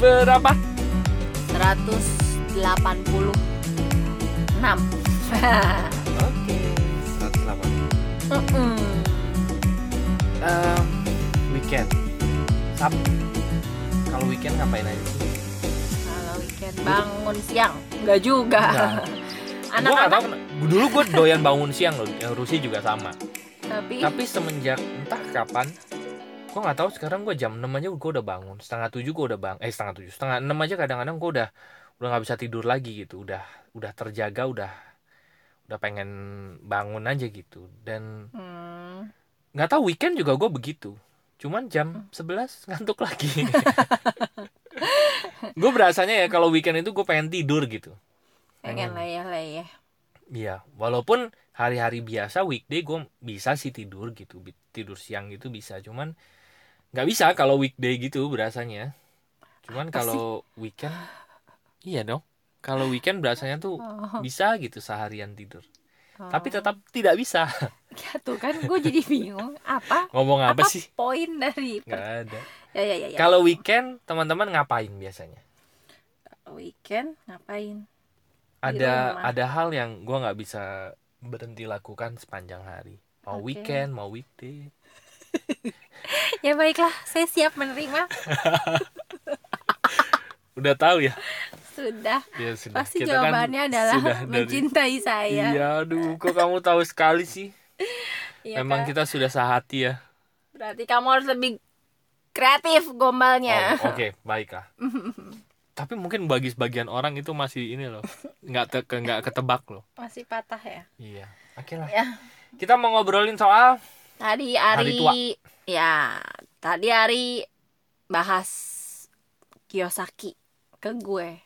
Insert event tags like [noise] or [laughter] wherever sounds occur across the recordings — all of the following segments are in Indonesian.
berapa? 186 oke. 108 Mm-mm. Em, weekend. Sab kalau weekend ngapain aja? Kalau weekend bangun siang. Enggak juga. [laughs] Anak-anak? Dulu gue doyan bangun siang loh Yang Rusi juga sama. Tapi Tapi semenjak entah kapan Gue gak tahu sekarang gue jam 6 aja gue udah bangun. Setengah 7 gue udah bang Eh setengah 7 Setengah 6 aja kadang-kadang gue udah Udah gak bisa tidur lagi gitu. Udah udah terjaga Udah udah pengen bangun aja gitu. Dan Hmm, nggak tahu weekend juga gue begitu. Cuman jam 11 ngantuk lagi. [laughs] Gue berasanya ya kalau weekend itu gue pengen tidur gitu. Pengen ya lah ya Iya, walaupun hari-hari biasa weekday gue bisa sih tidur gitu, tidur siang gitu bisa, cuman nggak bisa kalau weekday gitu berasanya. Cuman Apa kalau weekend, iya dong. Kalau weekend berasanya tuh Oh, bisa gitu seharian tidur, oh. tapi tetap tidak bisa. [laughs] ya tuh kan gue jadi bingung apa Ngomong apa, sih? poin dari Nggak ada. ya ya ya, ya. Kalau weekend teman-teman ngapain biasanya? weekend ngapain Ada ada hal yang gue nggak bisa berhenti lakukan sepanjang hari. Mau Oke. weekend, mau weekday. [laughs] ya baiklah saya siap menerima [laughs] Udah tahu ya? sudah Ya sudah. pasti Kita kan jawabannya adalah sudah dari- mencintai saya Iya, aduh, kok kamu tahu sekali sih? Iya Memang kan? kita sudah sehati ya. berarti kamu harus lebih kreatif gombalnya Oh, [laughs] Oke, baiklah. Tapi mungkin bagi sebagian orang itu masih ini loh, nggak te- nggak ketebak loh. masih patah ya Iya, oke lah. ya Kita mau ngobrolin soal tadi Ari tua. ya tadi Ari bahas Kiyosaki ke gue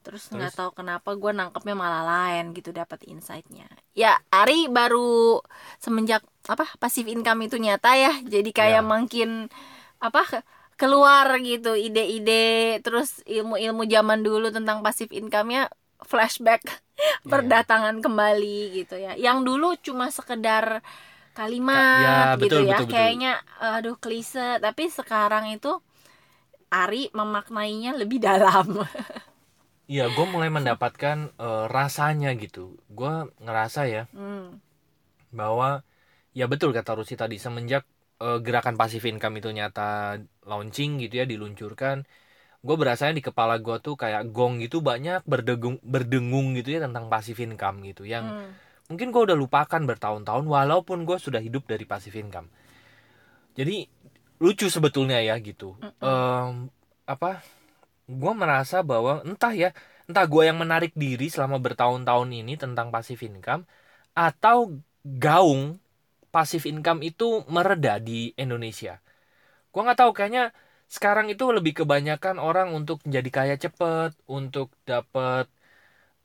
terus nggak tahu kenapa gue nangkepnya malah lain gitu dapat insightnya ya Ari baru semenjak apa pasif income itu nyata ya jadi kayak Ya. makin apa ke- keluar gitu ide-ide terus ilmu-ilmu zaman dulu tentang pasif income-nya flashback [laughs] Iya. berdatangan kembali gitu ya yang dulu cuma sekedar kalimat Ya, betul, gitu ya betul, betul. kayaknya aduh klise tapi sekarang itu Ari memaknainya lebih [laughs] dalam Iya, gue mulai mendapatkan eh, rasanya gitu. Gue ngerasa ya Hmm. bahwa ya betul kata Rusi tadi semenjak eh, gerakan pasif income itu nyata launching gitu ya diluncurkan, gue berasanya di kepala gue tuh kayak gong gitu banyak berdengung berdengung gitu ya tentang pasif income gitu yang Hmm. Mungkin gue udah lupakan bertahun-tahun walaupun gue sudah hidup dari pasif income. Jadi lucu sebetulnya ya gitu. Em, apa? Gue merasa bahwa entah ya, entah gue yang menarik diri selama bertahun-tahun ini tentang pasif income atau gaung pasif income itu mereda di Indonesia. Gue nggak tahu kayaknya sekarang itu lebih kebanyakan orang untuk menjadi kaya cepet, untuk dapet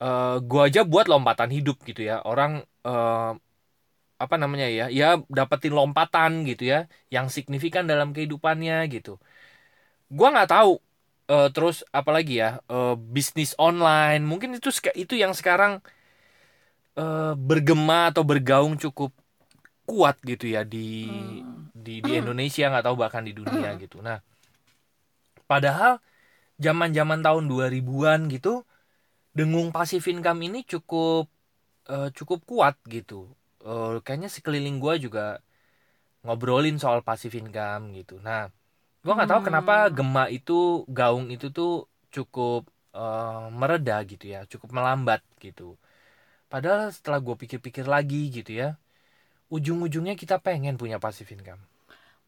eh gua aja buat lompatan hidup gitu ya. Orang eh, apa namanya ya ya dapetin lompatan gitu ya yang signifikan dalam kehidupannya gitu. Gua nggak tahu eh, terus apalagi ya eh, bisnis online. Mungkin itu itu yang sekarang eh, bergema atau bergaung cukup kuat gitu ya di Hmm. di di Indonesia nggak tahu bahkan di dunia gitu. Nah padahal zaman-zaman tahun 2000-an gitu dengung pasif income ini cukup eh, cukup kuat gitu. Eh, kayaknya sekeliling gua juga ngobrolin soal pasif income gitu. Nah gua nggak tahu Hmm. kenapa gema itu gaung itu tuh cukup eh, mereda gitu ya cukup melambat gitu. Padahal setelah gue pikir-pikir lagi gitu ya ujung-ujungnya kita pengen punya pasif income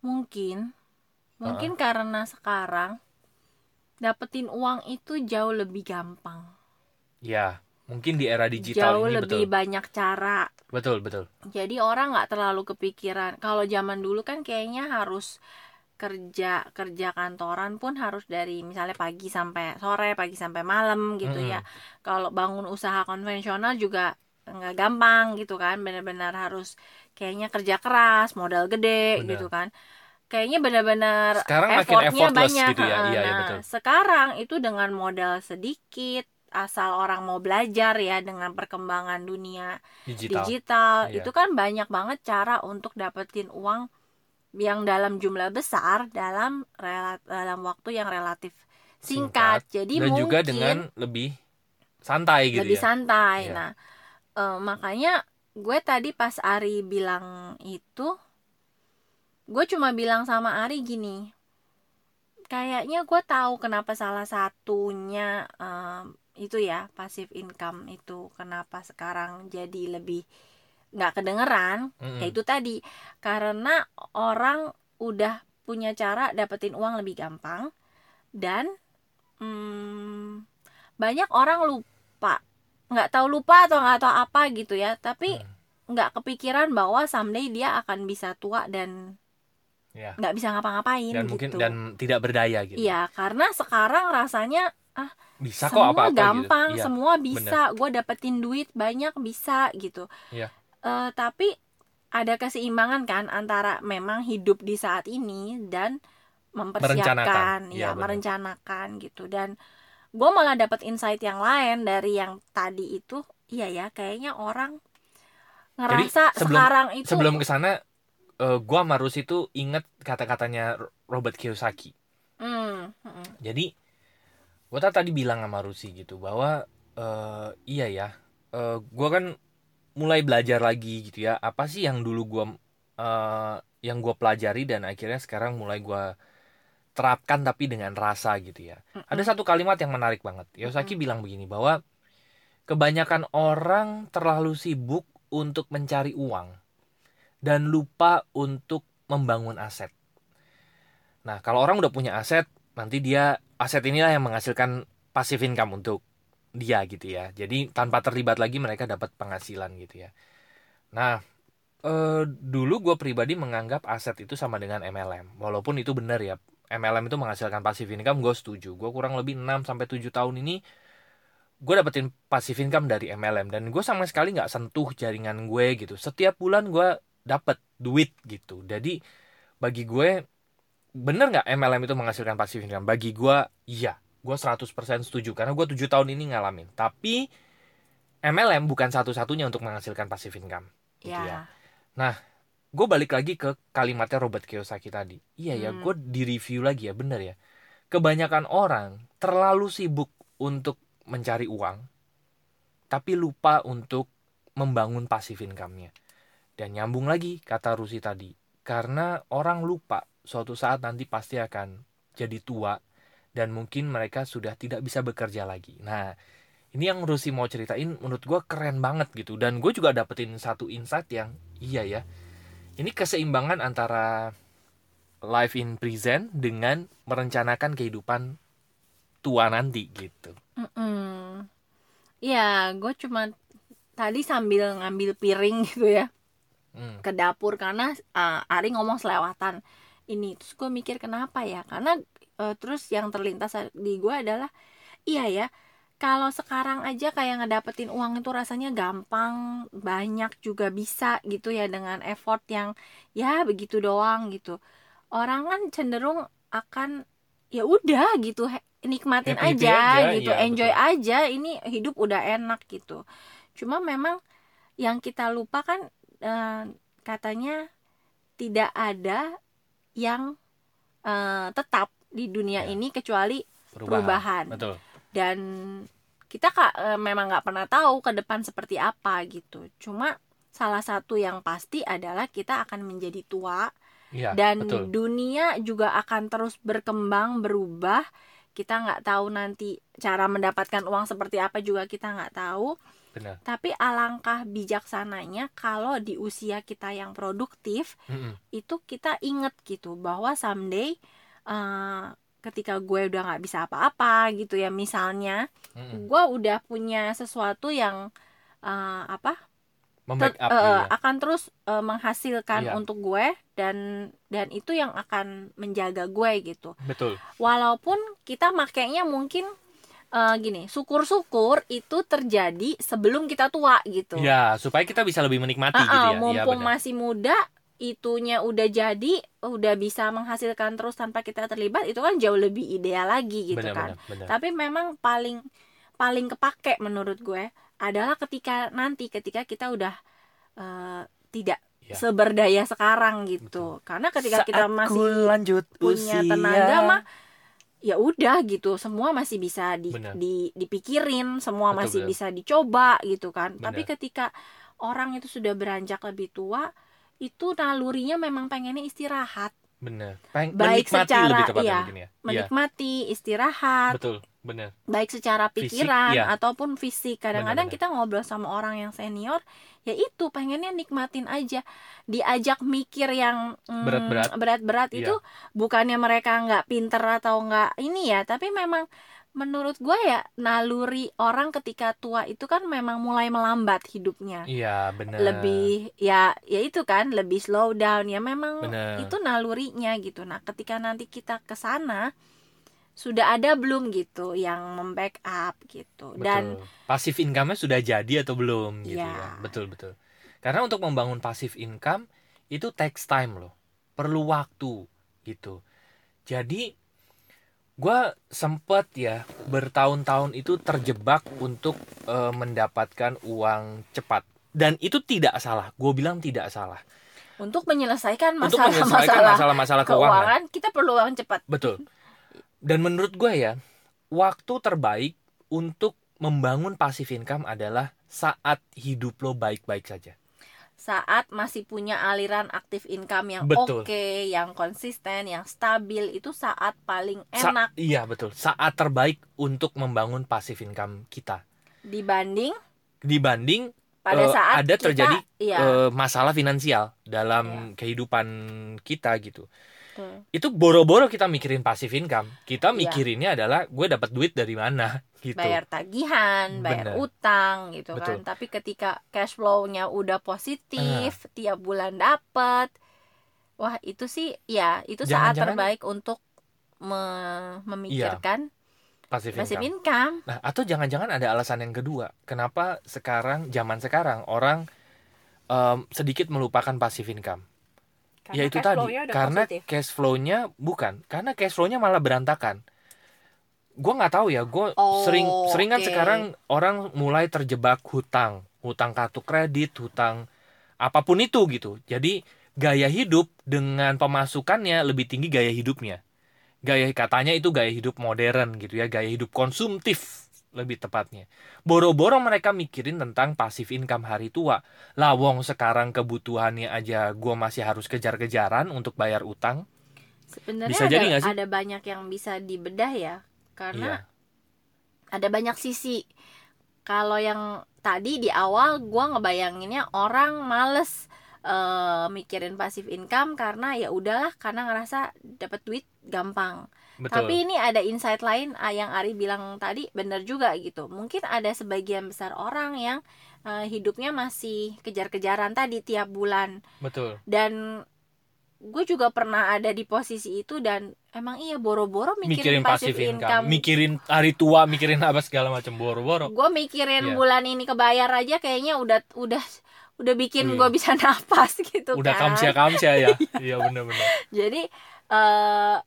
mungkin mungkin karena sekarang dapetin uang itu jauh lebih gampang ya mungkin di era digital jauh ini lebih betul banyak cara betul betul jadi orang nggak terlalu kepikiran kalau zaman dulu kan kayaknya harus kerja kerja kantoran pun harus dari misalnya pagi sampai sore pagi sampai malam gitu Mm-mm. ya kalau bangun usaha konvensional juga nggak gampang gitu kan benar-benar harus kayaknya kerja keras modal gede Benar. gitu kan kayaknya benar-benar makin effortnya effortless banyak gitu ya. Iya, iya, nah, betul. sekarang itu dengan modal sedikit asal orang mau belajar ya dengan perkembangan dunia digital, digital Iya. itu kan banyak banget cara untuk dapetin uang yang dalam jumlah besar dalam dalam waktu yang relatif singkat, jadi dan mungkin juga dengan lebih santai gitu lebih ya santai. Iya. Nah, eh, makanya gue tadi pas Ari bilang itu, gue cuma bilang sama Ari gini, kayaknya gue tahu kenapa salah satunya em, itu ya passive income itu. Kenapa sekarang jadi lebih nggak kedengeran, Mm-mm. ya itu tadi. Karena orang udah punya cara dapetin uang lebih gampang dan hmm, banyak orang lupa. Nggak tahu lupa atau nggak tahu apa gitu ya. Tapi Hmm. nggak kepikiran bahwa someday dia akan bisa tua dan ya. nggak bisa ngapa-ngapain dan gitu. mungkin dan tidak berdaya gitu. Iya karena sekarang rasanya bisa kok semua apa-apa gampang gitu. Semua bisa gue dapetin duit banyak bisa gitu Iya. Eh, tapi ada keseimbangan kan antara memang hidup di saat ini dan mempersiapkan Merencanakan. Ya benar. merencanakan gitu dan gue malah dapet insight yang lain dari yang tadi itu iya ya kayaknya orang ngerasa sebelum- sekarang itu sebelum ke sana eh, gua sama Rusi itu inget kata-katanya Robert Kiyosaki Hmm, hmm, jadi gua tak tadi bilang sama Rusi gitu bahwa eh, iya ya eh, gua kan mulai belajar lagi gitu ya apa sih yang dulu gua eh, yang gua pelajari dan akhirnya sekarang mulai gua terapkan tapi dengan rasa gitu ya hmm, Ada satu kalimat yang menarik banget. Kiyosaki bilang begini bahwa kebanyakan orang terlalu sibuk untuk mencari uang dan lupa untuk membangun aset. Nah, kalau orang udah punya aset, nanti dia aset inilah yang menghasilkan passive income untuk dia gitu ya. Jadi tanpa terlibat lagi mereka dapat penghasilan gitu ya. Nah, eh, dulu gue pribadi menganggap aset itu sama dengan MLM. Walaupun itu benar ya, MLM itu menghasilkan passive income gue setuju gue kurang lebih 6 sampai 7 tahun ini gue dapetin passive income dari MLM dan gue sama sekali nggak sentuh jaringan gue gitu setiap bulan gue dapet duit gitu jadi bagi gue bener nggak MLM itu menghasilkan passive income bagi gue iya gue 100% setuju karena gue 7 tahun ini ngalamin tapi MLM bukan satu-satunya untuk menghasilkan passive income gitu ya ya gue balik lagi ke kalimatnya Robert Kiyosaki tadi. Iya ya, Hmm. gue di review lagi ya, bener ya. Kebanyakan orang terlalu sibuk untuk mencari uang, tapi lupa untuk membangun passive income-nya. Dan nyambung lagi kata Rusi tadi, karena orang lupa suatu saat nanti pasti akan jadi tua dan mungkin mereka sudah tidak bisa bekerja lagi. Nah, ini yang Rusi mau ceritain menurut gue keren banget gitu dan gue juga dapetin satu insight yang iya ya ini keseimbangan antara life in present dengan merencanakan kehidupan tua nanti gitu. Mm-mm. Ya, gue cuma tadi sambil ngambil piring gitu ya Hmm. ke dapur karena uh, Ari ngomong selewatan ini. Terus gue mikir kenapa ya? Karena uh, terus yang terlintas di gue adalah iya ya kalau sekarang aja kayak ngedapetin uang itu rasanya gampang banyak juga bisa gitu ya dengan effort yang ya begitu doang gitu. Orang kan cenderung akan ya udah gitu nikmatin aja, aja, gitu iya, enjoy betul. aja ini hidup udah enak gitu. Cuma memang yang kita lupa kan eh, katanya tidak ada yang eh, tetap di dunia Ya. ini kecuali perubahan Betul. dan kita kak eh, memang nggak pernah tahu ke depan seperti apa gitu cuma salah satu yang pasti adalah kita akan menjadi tua Iya, dan betul. dunia juga akan terus berkembang berubah kita nggak tahu nanti cara mendapatkan uang seperti apa juga kita nggak tahu Benar. tapi alangkah bijaksananya kalau di usia kita yang produktif Mm-mm. itu kita inget gitu bahwa someday eh, ketika gue udah nggak bisa apa-apa gitu ya misalnya Mm-mm. gue udah punya sesuatu yang eh, apa Membackup tet- gitu eh, ya. akan terus eh, menghasilkan Iya. untuk gue dan dan itu yang akan menjaga gue gitu Betul. walaupun kita makainya mungkin eh, gini syukur-syukur itu terjadi sebelum kita tua gitu Ya, supaya kita bisa lebih menikmati Ah, gitu ya. Iya, mumpung benar. masih muda itunya udah jadi udah bisa menghasilkan terus tanpa kita terlibat itu kan jauh lebih ideal lagi gitu benar, kan benar, benar. tapi memang paling paling kepake menurut gue adalah ketika nanti ketika kita udah eh, tidak Ya. seberdaya sekarang gitu karena ketika kita Saat masih ku lanjut punya usia. tenaga mah ya udah gitu semua masih bisa di, di dipikirin semua Betul, masih betul. bisa dicoba gitu kan tapi Benar. ketika orang itu sudah beranjak lebih tua itu nalurinya memang pengennya istirahat bener. Peng- Baik menikmati secara- lebih tepatnya iya, mungkin ya Iya, menikmati istirahat. Betul bener. Baik secara Fisik, pikiran iya. ataupun fisik. Kadang-kadang kita ngobrol sama orang yang senior ya itu pengennya nikmatin aja. Diajak mikir yang mm, Berat-berat. berat-berat. Iya. itu bukannya mereka nggak pinter atau nggak ini ya tapi memang menurut gue ya naluri orang ketika tua itu kan memang mulai melambat hidupnya iya bener lebih ya ya itu kan lebih slow down ya memang Bener. itu nalurinya gitu nah ketika nanti kita ke sana sudah ada belum gitu yang membackup gitu dan Betul. Pasif income-nya sudah jadi atau belum gitu Iya. ya. Betul betul. Karena untuk membangun pasif income itu takes time loh. Perlu waktu gitu. Jadi gua sempet ya bertahun-tahun itu terjebak untuk eh, mendapatkan uang cepat dan itu tidak salah. Gue bilang tidak salah. untuk menyelesaikan masalah-masalah masalah-masalah keuangan. keuangan kita perlu uang cepat Betul. Dan menurut gue ya, waktu terbaik untuk membangun passive income adalah saat hidup lo baik-baik saja. Saat masih punya aliran aktif income yang oke yang konsisten yang stabil itu saat paling Sa- enak iya betul. Saat terbaik untuk membangun passive income kita. dibanding Dibanding pada Eh, saat ada kita- terjadi, iya eh, masalah finansial dalam Iya. kehidupan kita gitu. Betul. Itu boro-boro kita mikirin passive income. Kita Iya. mikirinnya adalah gue dapat duit dari mana [laughs] gitu. bayar tagihan, bayar Bener. utang gitu Betul. kan. Tapi ketika cash flow-nya udah positif, tiap bulan dapet, wah itu sih ya itu saat Jangan-jangan- terbaik untuk me- memikirkan Passive passive income. income. Nah, atau jangan-jangan ada alasan yang kedua. Kenapa sekarang zaman sekarang orang em, sedikit melupakan passive income? Ya itu tadi. Karena cash flow-nya bukan, karena cash flow-nya malah berantakan. Gue nggak tahu ya, gue Oh, sering sering kan oke. sekarang orang mulai terjebak hutang, hutang kartu kredit, hutang apa pun itu gitu. Jadi gaya hidup dengan pemasukannya lebih tinggi gaya hidupnya. Gaya katanya itu gaya hidup modern gitu ya, gaya hidup konsumtif lebih tepatnya. Boro-boro mereka mikirin tentang passive income hari tua. Lawong sekarang kebutuhannya aja gue masih harus kejar-kejaran untuk bayar utang. Sebenarnya Bisa ada, jadi sih? ada banyak yang bisa dibedah ya. Karena Iya, ada banyak sisi. Kalau yang tadi di awal gua ngebayanginnya orang males eh, mikirin passive income karena ya udahlah karena ngerasa dapat duit gampang. Betul. Tapi ini ada insight lain ah, yang Ari bilang tadi benar juga gitu. Mungkin ada sebagian besar orang yang eh, hidupnya masih kejar-kejaran tadi tiap bulan betul. dan gue juga pernah ada di posisi itu dan emang iya boro-boro mikirin, Mikirin passive income, income. mikirin hari tua, mikirin apa segala macam boro-boro. gue mikirin Iya. bulan ini kebayar aja kayaknya udah udah udah bikin Wih. gue bisa [laughs] napas gitu Udah kan kamsia kamsia ya. [laughs] Iya benar-benar. jadi eh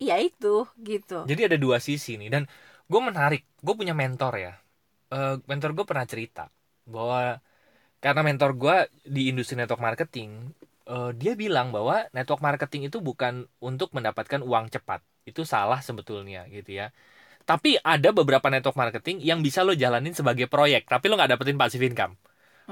ya itu gitu Jadi ada dua sisi nih dan gue menarik. Gue punya mentor ya. Eh, mentor gue pernah cerita bahwa karena mentor gue di industri network marketing, eh, dia bilang bahwa network marketing itu bukan untuk mendapatkan uang cepat. Itu salah sebetulnya gitu ya. Tapi ada beberapa network marketing yang bisa lo jalanin sebagai proyek, tapi lo nggak dapetin passive income.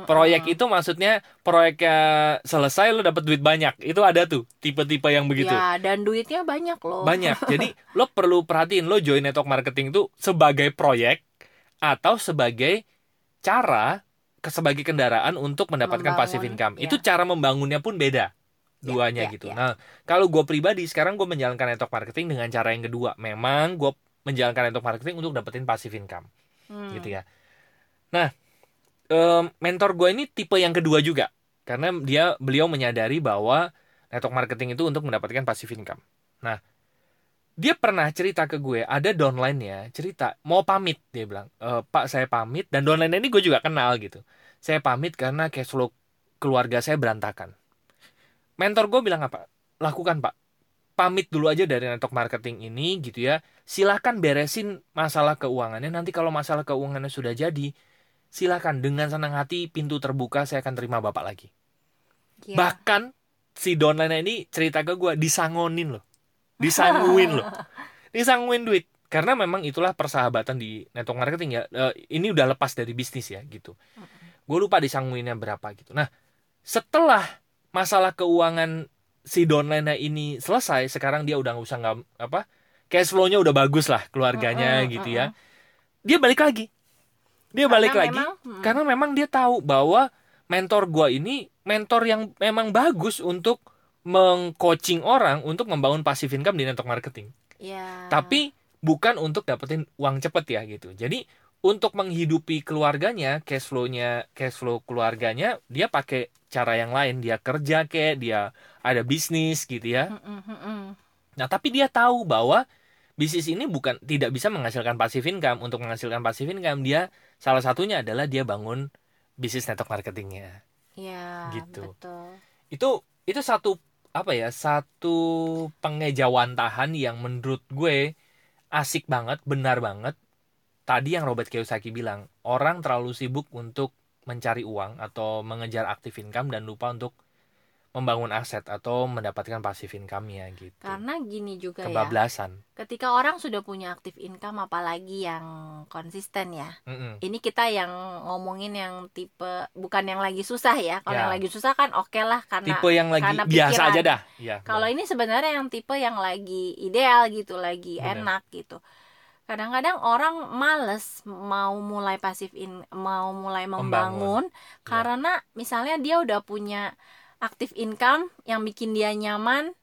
Proyek itu maksudnya proyeknya selesai lo dapet duit banyak. Itu ada tuh tipe-tipe yang begitu. ya dan duitnya banyak loh Banyak. [laughs] Jadi lo perlu perhatiin lo join network marketing itu sebagai proyek atau sebagai cara sebagai kendaraan untuk mendapatkan Membangun, passive income. ya. Itu cara membangunnya pun beda. Ya, Duanya ya, gitu. ya. Nah, kalau gue pribadi sekarang gue menjalankan network marketing dengan cara yang kedua. Memang gue menjalankan network marketing untuk dapetin passive income Hmm. gitu ya. Nah, mentor gue ini tipe yang kedua juga karena dia beliau menyadari bahwa network marketing itu untuk mendapatkan passive income. Nah, dia pernah cerita ke gue ada downline ya cerita mau pamit dia bilang "E, Pak saya pamit dan downline ini gue juga kenal gitu. Saya pamit karena cash flow keluarga saya berantakan. Mentor gue bilang apa? Lakukan Pak. Pamit dulu aja dari network marketing ini gitu ya silahkan beresin masalah keuangannya. Nanti kalau masalah keuangannya sudah jadi, silahkan dengan senang hati pintu terbuka saya akan terima bapak lagi. Ya. Bahkan si downline ini cerita ke gue disangonin loh, disanguin loh. [laughs] disangguin duit. Karena memang itulah persahabatan di network marketing ya. Eh, ini udah lepas dari bisnis ya gitu. Gue lupa disangguinnya berapa gitu. Nah setelah masalah keuangan si downline ini selesai sekarang dia udah nggak usah nggak apa cash flow-nya udah bagus lah keluarganya Mm-mm, gitu ya. dia balik lagi dia balik Karena lagi memang, mm, karena memang dia tahu bahwa mentor gua ini mentor yang memang bagus untuk mengcoaching orang untuk membangun passive income di network marketing. Ya. tapi bukan untuk dapetin uang cepet ya gitu. Jadi untuk menghidupi keluarganya cash flow-nya cash flow keluarganya dia pakai cara yang lain. Dia kerja kayak dia ada bisnis gitu ya. Nah tapi dia tahu bahwa bisnis ini bukan tidak bisa menghasilkan passive income. Untuk menghasilkan passive income dia salah satunya adalah dia bangun bisnis network marketingnya. Ya Gitu. betul. Itu itu satu apa ya satu pengejawantahan yang menurut gue asik banget benar banget. Tadi yang Robert Kiyosaki bilang orang terlalu sibuk untuk mencari uang atau mengejar active income dan lupa untuk membangun aset atau mendapatkan passive income-nya gitu karena gini juga ya kebablasan ketika orang sudah punya aktif income apalagi yang konsisten ya Mm-mm. ini kita yang ngomongin yang tipe bukan yang lagi susah ya kalau Ya. yang lagi susah kan oke lah karena tipe yang lagi karena biasa aja dah ya kalau ini sebenarnya yang tipe yang lagi ideal gitu lagi Bener. enak gitu kadang-kadang orang males mau mulai pasif in mau mulai membangun, Ya. karena misalnya dia udah punya aktif income yang bikin dia nyaman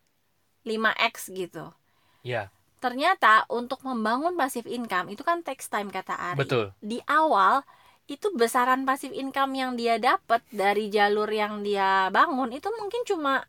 5x gitu. Ya ternyata untuk membangun pasif income itu kan takes time kata Ari. Betul. Di awal itu besaran pasif income yang dia dapat dari jalur yang dia bangun itu mungkin cuma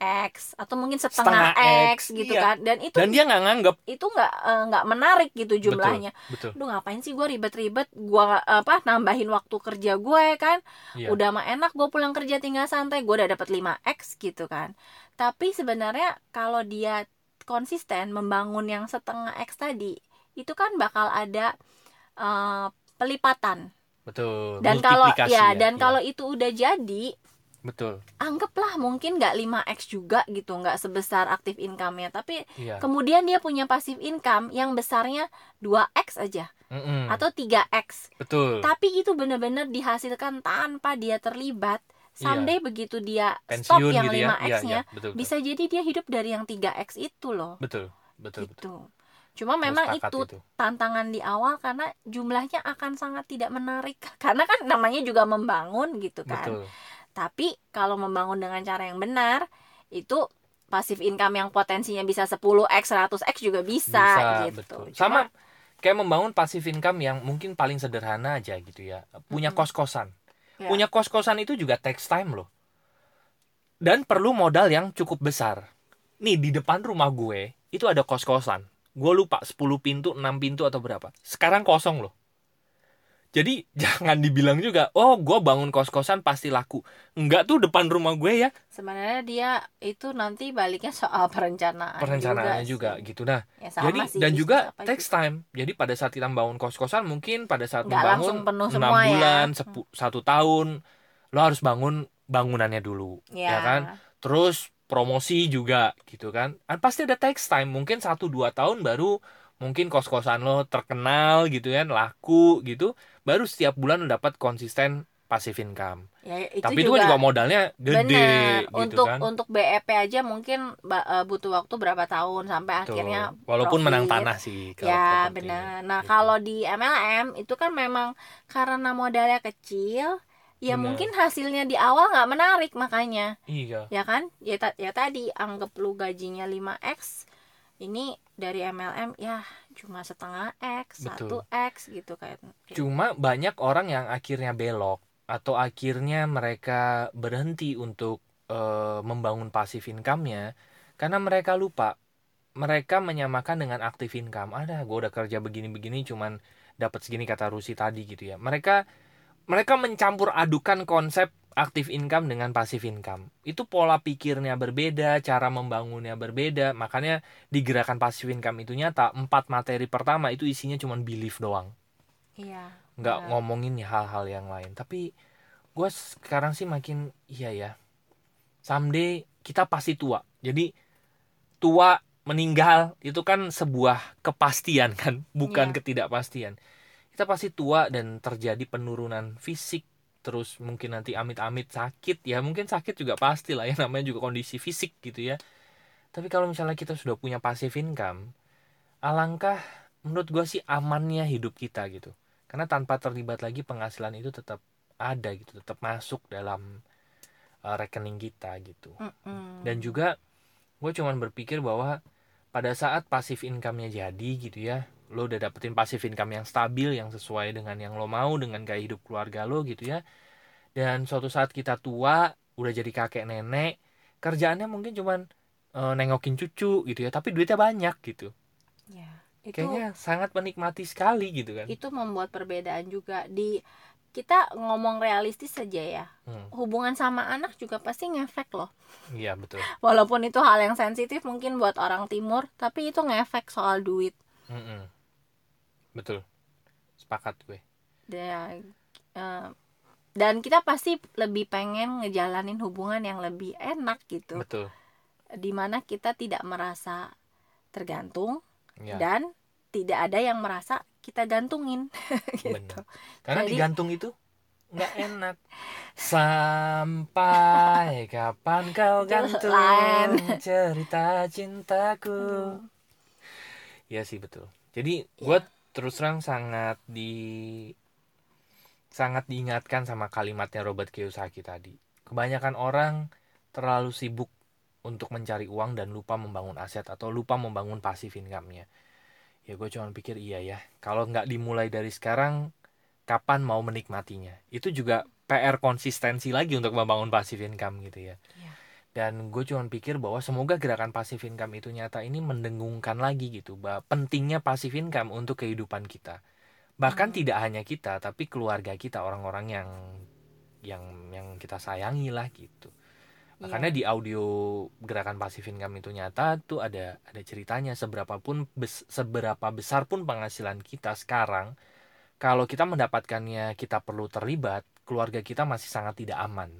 X atau mungkin setengah, Setengah X, X, gitu iya. kan. Dan itu dan dia nggak nganggep. itu nggak eh, nggak menarik gitu jumlahnya. betul. Duh ngapain sih gue ribet-ribet? Gue apa nambahin waktu kerja gue kan? Iya. udah mah enak gue pulang kerja tinggal santai. Gue udah dapat 5x gitu kan. Tapi sebenarnya kalau dia konsisten membangun yang setengah x tadi itu kan bakal ada eh, pelipatan. Betul dan kalau Multiplikasi ya dan Iya. kalau itu udah jadi betul. Anggaplah mungkin nggak 5x juga gitu nggak sebesar aktif income-nya. Tapi iya. kemudian dia punya pasif income yang besarnya 2x aja. Mm-mm. atau 3x betul. Tapi itu benar-benar dihasilkan tanpa dia terlibat. Someday begitu dia stop pensiun yang gitu ya. 5x Iya, nya iya, betul, betul. bisa jadi dia hidup dari yang 3x itu loh. Betul betul betul. Gitu cuma Gue memang sepakat itu. tantangan di awal karena jumlahnya akan sangat tidak menarik. [laughs] Karena kan namanya juga membangun gitu kan. Betul tapi kalau membangun dengan cara yang benar itu pasif income yang potensinya bisa 10x 100x juga bisa, gitu. betul. Cuma- sama kayak membangun passive income yang mungkin paling sederhana aja gitu ya. Punya kos-kosan. Ya. punya kos-kosan itu juga takes time loh. Dan perlu modal yang cukup besar. Nih di depan rumah gue itu ada kos-kosan. Gue lupa 10 pintu 6 pintu atau berapa. Sekarang kosong loh jadi [laughs] jangan dibilang juga oh gue bangun kos-kosan pasti laku enggak tuh depan rumah gue ya sebenarnya dia itu nanti baliknya soal perencanaan perencanaannya juga, juga, sih. gitu nah Ya, sama jadi sih, dan juga takes juga. time jadi pada saat kita bangun kos-kosan mungkin pada saat Nggak membangun penuh enam semua ya. bulan sepu- satu tahun lo harus bangun bangunannya dulu ya, ya kan? terus promosi juga gitu kan kan pasti ada takes time mungkin satu dua tahun baru mungkin kos-kosan lo terkenal gitu kan laku gitu baru setiap bulan lo dapat konsisten passive income Ya, itu tapi itu kan juga modalnya gede bener gitu untuk kan untuk BEP aja mungkin eh, butuh waktu berapa tahun sampai Tuh. akhirnya walaupun menang profit. tanah sih kalau ya benar nah Gitu. kalau di MLM itu kan memang karena modalnya kecil ya Benar. mungkin hasilnya di awal nggak menarik makanya iya ya kan ya, ta- ya tadi anggap lu gajinya 5x ini dari MLM ya cuma setengah x Betul. 1x gitu kayak Cuma banyak orang yang akhirnya belok atau akhirnya mereka berhenti untuk eh, membangun passive income-nya karena mereka lupa mereka menyamakan dengan active income. Ada, gue udah kerja begini-begini cuman dapat segini kata Rusi tadi gitu ya. Mereka mereka mencampur adukan konsep active income dengan passive income. Itu pola pikirnya berbeda, cara membangunnya berbeda. Makanya di gerakan passive income itu nyata empat materi pertama itu isinya cuma belief doang iya nggak benar. ngomongin hal-hal yang lain tapi gue sekarang sih makin iya ya someday kita pasti tua jadi tua meninggal itu kan sebuah kepastian kan [laughs] bukan Iya. ketidakpastian kita pasti tua dan terjadi penurunan fisik terus mungkin nanti amit-amit sakit ya mungkin sakit juga pasti lah ya namanya juga kondisi fisik gitu ya. Tapi kalau misalnya kita sudah punya passive income alangkah menurut gue sih amannya hidup kita gitu. Karena tanpa terlibat lagi penghasilan itu tetap ada gitu tetap masuk dalam uh, rekening kita gitu. Mm-mm. dan juga gue cuman berpikir bahwa pada saat passive income-nya jadi gitu ya lo udah dapetin passive income yang stabil yang sesuai dengan yang lo mau dengan gaya hidup keluarga lo gitu ya. Dan suatu saat kita tua udah jadi kakek nenek kerjaannya mungkin cuman eh, nengokin cucu gitu ya tapi duitnya banyak gitu. Ya, itu kayaknya sangat menikmati sekali gitu kan. Itu membuat perbedaan juga di kita ngomong realistis saja ya. Hmm, hubungan sama anak juga pasti ngefek loh. Iya betul. [laughs] Walaupun itu hal yang sensitif mungkin buat orang timur tapi itu ngefek soal duit. Mm-mm. Betul. Sepakat gue. Dan eh, dan kita pasti lebih pengen ngejalanin hubungan yang lebih enak gitu. Betul. Di mana kita tidak merasa tergantung ya. dan tidak ada yang merasa kita gantungin. [laughs] Gitu. Benar. Karena Jadi- digantung itu nggak enak. Sampai kapan kau gantung cerita cintaku. Iya sih betul. Jadi gue terus terang sangat di sangat diingatkan sama kalimatnya Robert Kiyosaki tadi. Kebanyakan orang terlalu sibuk untuk mencari uang dan lupa membangun aset atau lupa membangun passive income-nya. Ya gue cuma pikir iya ya kalau nggak dimulai dari sekarang kapan mau menikmatinya? Itu juga PR konsistensi lagi untuk membangun passive income gitu ya. Iya. Dan gue cuma pikir bahwa semoga gerakan passive income itu nyata ini mendengungkan lagi gitu bahwa pentingnya passive income untuk kehidupan kita bahkan Hmm. tidak hanya kita tapi keluarga kita orang-orang yang yang yang kita sayangi lah gitu makanya Iya. di audio gerakan passive income itu nyata tuh ada ada ceritanya seberapa pun bes- seberapa besar pun penghasilan kita sekarang kalau kita mendapatkannya kita perlu terlibat keluarga kita masih sangat tidak aman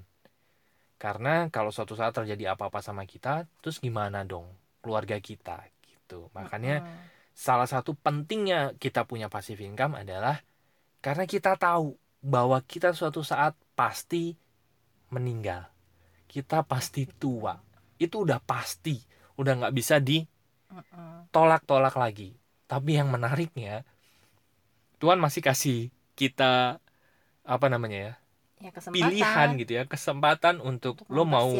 karena kalau suatu saat terjadi apa-apa sama kita terus gimana dong keluarga kita gitu. Makanya Mm-mm. salah satu pentingnya kita punya passive income adalah karena kita tahu bahwa kita suatu saat pasti meninggal. Kita pasti tua. Itu udah pasti. Udah nggak bisa Mm-mm. ditolak-tolak lagi. Tapi yang menariknya Tuhan masih kasih kita apa namanya ya ya kesempatan pilihan gitu ya kesempatan untuk, untuk lo mau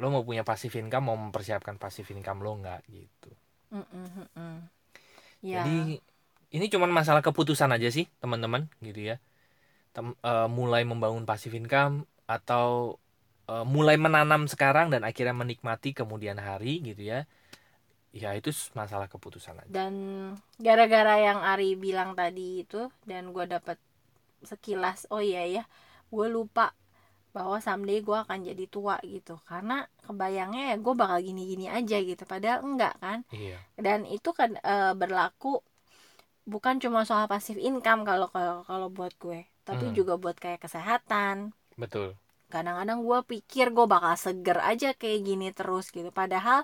lo mau punya passive income mau mempersiapkan passive income lo nggak gitu Mm-mm, mm-mm. ya Jadi ini cuman masalah keputusan aja sih teman-teman gitu ya. Tem- eh, mulai membangun passive income atau eh, mulai menanam sekarang dan akhirnya menikmati kemudian hari gitu ya. Ya itu masalah keputusan aja. dan gara-gara yang Ari bilang tadi itu dan gue dapat sekilas oh iya ya gue lupa bahwa someday gue akan jadi tua gitu karena kebayangnya ya gue bakal gini-gini aja gitu padahal enggak kan Iya. dan itu kan eh, berlaku bukan cuma soal passive income kalau kalau kalau buat gue tapi Hmm. juga buat kayak kesehatan Betul. kadang-kadang gue pikir gue bakal seger aja kayak gini terus gitu padahal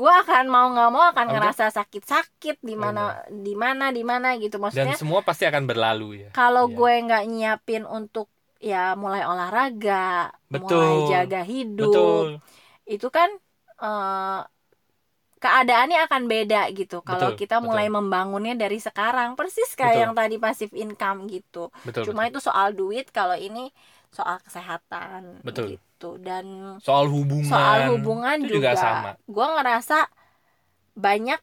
gue akan mau nggak mau akan ngerasa sakit-sakit di mana di mana di mana gitu Dan maksudnya semua pasti akan berlalu ya. kalau Iya. gue nggak nyiapin untuk ya mulai olahraga mulai Betul. jaga hidup Betul. itu kan eh, keadaannya akan beda gitu kalau kita mulai betul. membangunnya dari sekarang persis kayak Betul. yang tadi passive income gitu Betul. cuma betul. itu soal duit kalau ini soal kesehatan Betul. gitu dan Soal hubungan. soal hubungan itu juga, juga sama. gue ngerasa banyak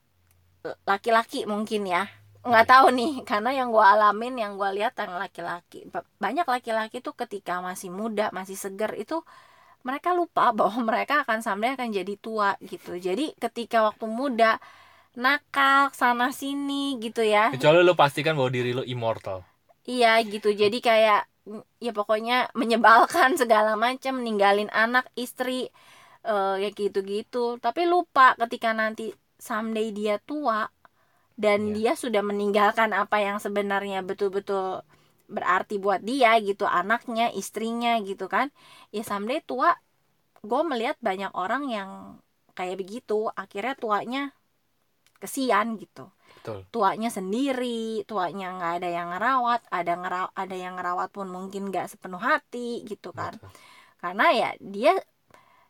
laki-laki mungkin ya nggak tahu nih karena yang gue alamin yang gue lihat yang laki-laki ba- banyak laki-laki tuh ketika masih muda masih seger itu mereka lupa [laughs] bahwa mereka akan someday akan jadi tua gitu jadi ketika waktu muda nakal sana sini gitu ya Kecuali lo pastikan bahwa diri lo immortal. Iya gitu jadi kayak ya pokoknya menyebalkan segala macam ninggalin anak istri eh ya gitu-gitu tapi lupa ketika nanti someday dia tua dan Iya. dia sudah meninggalkan apa yang sebenarnya betul-betul berarti buat dia gitu anaknya istrinya gitu kan ya someday tua gue melihat banyak orang yang kayak begitu akhirnya tuanya kesian gitu. Betul. Tuanya sendiri tuanya nggak ada yang ngerawat ada ngeraw ada yang ngerawat pun mungkin nggak sepenuh hati gitu kan. Betul. karena ya dia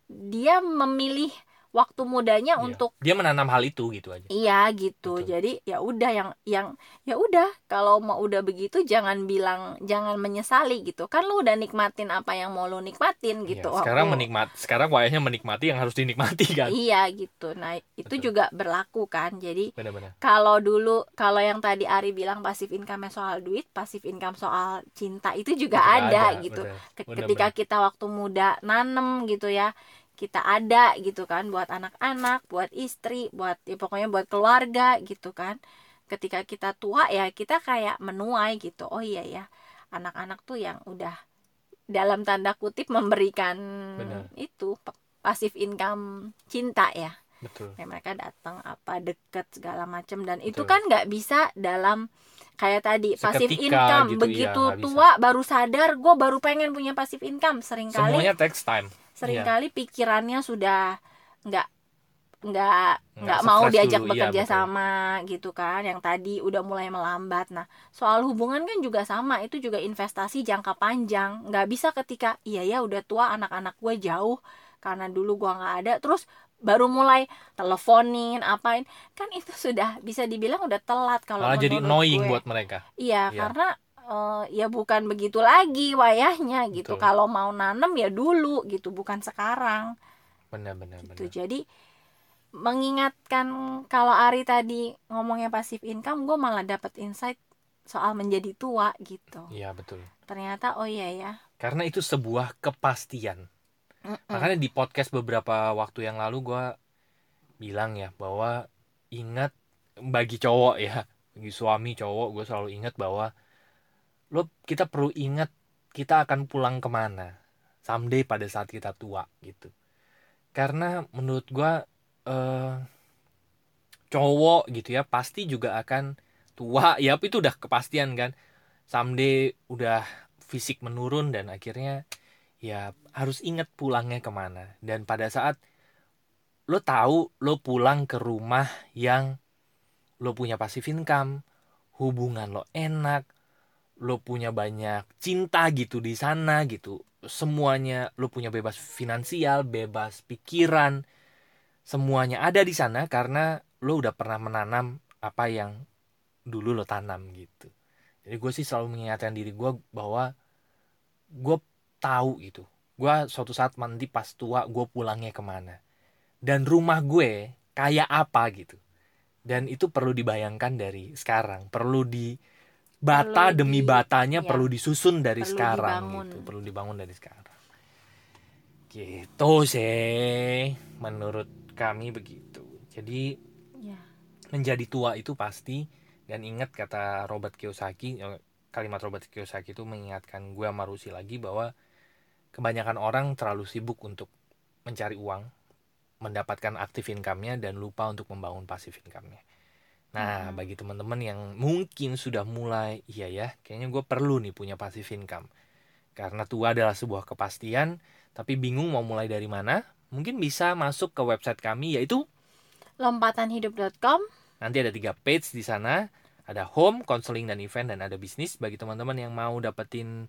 dia memilih waktu mudanya Iya. untuk dia menanam hal itu gitu aja. Iya gitu. Betul. jadi ya udah yang yang ya udah. Kalau mau udah begitu jangan bilang jangan menyesali gitu. Kan lu udah nikmatin apa yang mau lu nikmatin gitu. Iya, sekarang waktu- menikmat sekarang wayahnya menikmati yang harus dinikmati kan? Iya gitu. Nah itu Betul. juga berlaku kan. Jadi benar-benar. kalau dulu kalau yang tadi Ari bilang pasif income soal duit pasif income soal cinta itu juga Juga ada, gitu. Benar, ketika benar. kita waktu muda nanem gitu ya kita ada gitu kan buat anak-anak buat istri buat ya pokoknya buat keluarga gitu kan ketika kita tua ya kita kayak menuai gitu oh iya ya anak-anak tuh yang udah dalam tanda kutip memberikan Benar. itu pa- pasif income cinta ya betul. Kayak mereka datang apa deket segala macem. Dan itu Betul. kan nggak bisa dalam kayak tadi pasif Seketika income gitu, begitu iya, nggak bisa. tua baru sadar gue baru pengen punya pasif income. Seringkali semuanya takes time. sering kali pikirannya sudah nggak nggak Nggak mau diajak dulu, iya, bekerja betul. sama gitu kan. Yang tadi udah mulai melambat. Nah soal hubungan kan juga sama. Itu juga investasi jangka panjang. Nggak bisa ketika iya ya udah tua anak-anak gue jauh karena dulu gua nggak ada. Terus baru mulai teleponin apain kan itu sudah bisa dibilang udah telat kalau malah jadi annoying gue. buat mereka Iya, Iya. karena eh, ya bukan begitu lagi wayahnya gitu. Betul. Kalau mau nanem ya dulu gitu, bukan sekarang benar-benar gitu. benar Jadi mengingatkan kalau Ari tadi ngomongnya pasif income, gue malah dapet insight soal menjadi tua gitu. iya betul Ternyata oh iya ya. karena itu sebuah kepastian Makanya di podcast beberapa waktu yang lalu gua bilang ya bahwa ingat bagi cowok ya bagi suami cowok gue selalu ingat bahwa lo kita perlu ingat kita akan pulang ke mana someday pada saat kita tua gitu. Karena menurut gua eh, cowok gitu ya pasti juga akan tua. [laughs] Ya itu udah kepastian kan. Someday udah fisik menurun dan akhirnya ya harus ingat pulangnya ke mana. Dan pada saat lo tahu lo pulang ke rumah yang lo punya passive income hubungan lo enak lo punya banyak cinta gitu di sana gitu semuanya lo punya bebas finansial bebas pikiran semuanya ada di sana karena lo udah pernah menanam apa yang dulu lo tanam gitu. Jadi gue sih selalu mengingatkan diri gue bahwa gue tahu gitu. Gue suatu saat nanti pas tua gue pulangnya ke mana. Dan rumah gue kayak apa gitu. Dan itu perlu dibayangkan dari sekarang. Perlu di bata Perlu demi di- batanya ya. perlu disusun dari Perlu sekarang dibangun. gitu. Perlu dibangun dari sekarang. Gitu sih menurut kami begitu. Jadi Ya. menjadi tua itu pasti dan ingat kata Robert Kiyosaki eh, kalimat Robert Kiyosaki itu mengingatkan gue sama Rusi lagi bahwa kebanyakan orang terlalu sibuk untuk mencari uang mendapatkan aktif income-nya dan lupa untuk membangun pasif income-nya nah Hmm. bagi teman-teman yang mungkin sudah mulai iya ya kayaknya gue perlu nih punya pasif income karena tua adalah sebuah kepastian tapi bingung mau mulai dari mana mungkin bisa masuk ke website kami yaitu Lompatanhidup.com Nanti ada tiga page di sana. Ada home, counseling dan event dan ada bisnis bagi teman-teman yang mau dapetin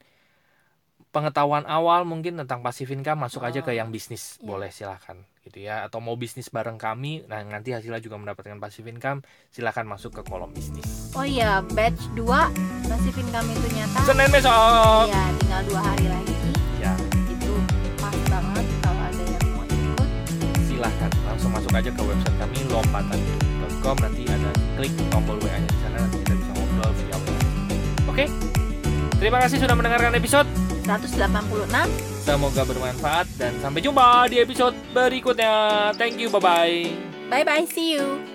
pengetahuan awal mungkin tentang passive income masuk aja ke Oh, yang bisnis. iya. boleh silahkan gitu ya. Atau mau bisnis bareng kami nah nanti hasilnya juga mendapatkan passive income silahkan masuk ke kolom bisnis. Oh iya, batch 2 pasif income itu nyata. Senin besok. Ya, tinggal dua hari lagi. ya Itu pas banget kalau ada yang mau ikut. silahkan langsung masuk aja ke website kami lompatan.com nanti ada klik tombol WA nya di sana nanti kita bisa ngobrol via WA oke? Terima kasih sudah mendengarkan episode 186 Semoga bermanfaat dan sampai jumpa di episode berikutnya. Thank you, bye bye. Bye bye, see you.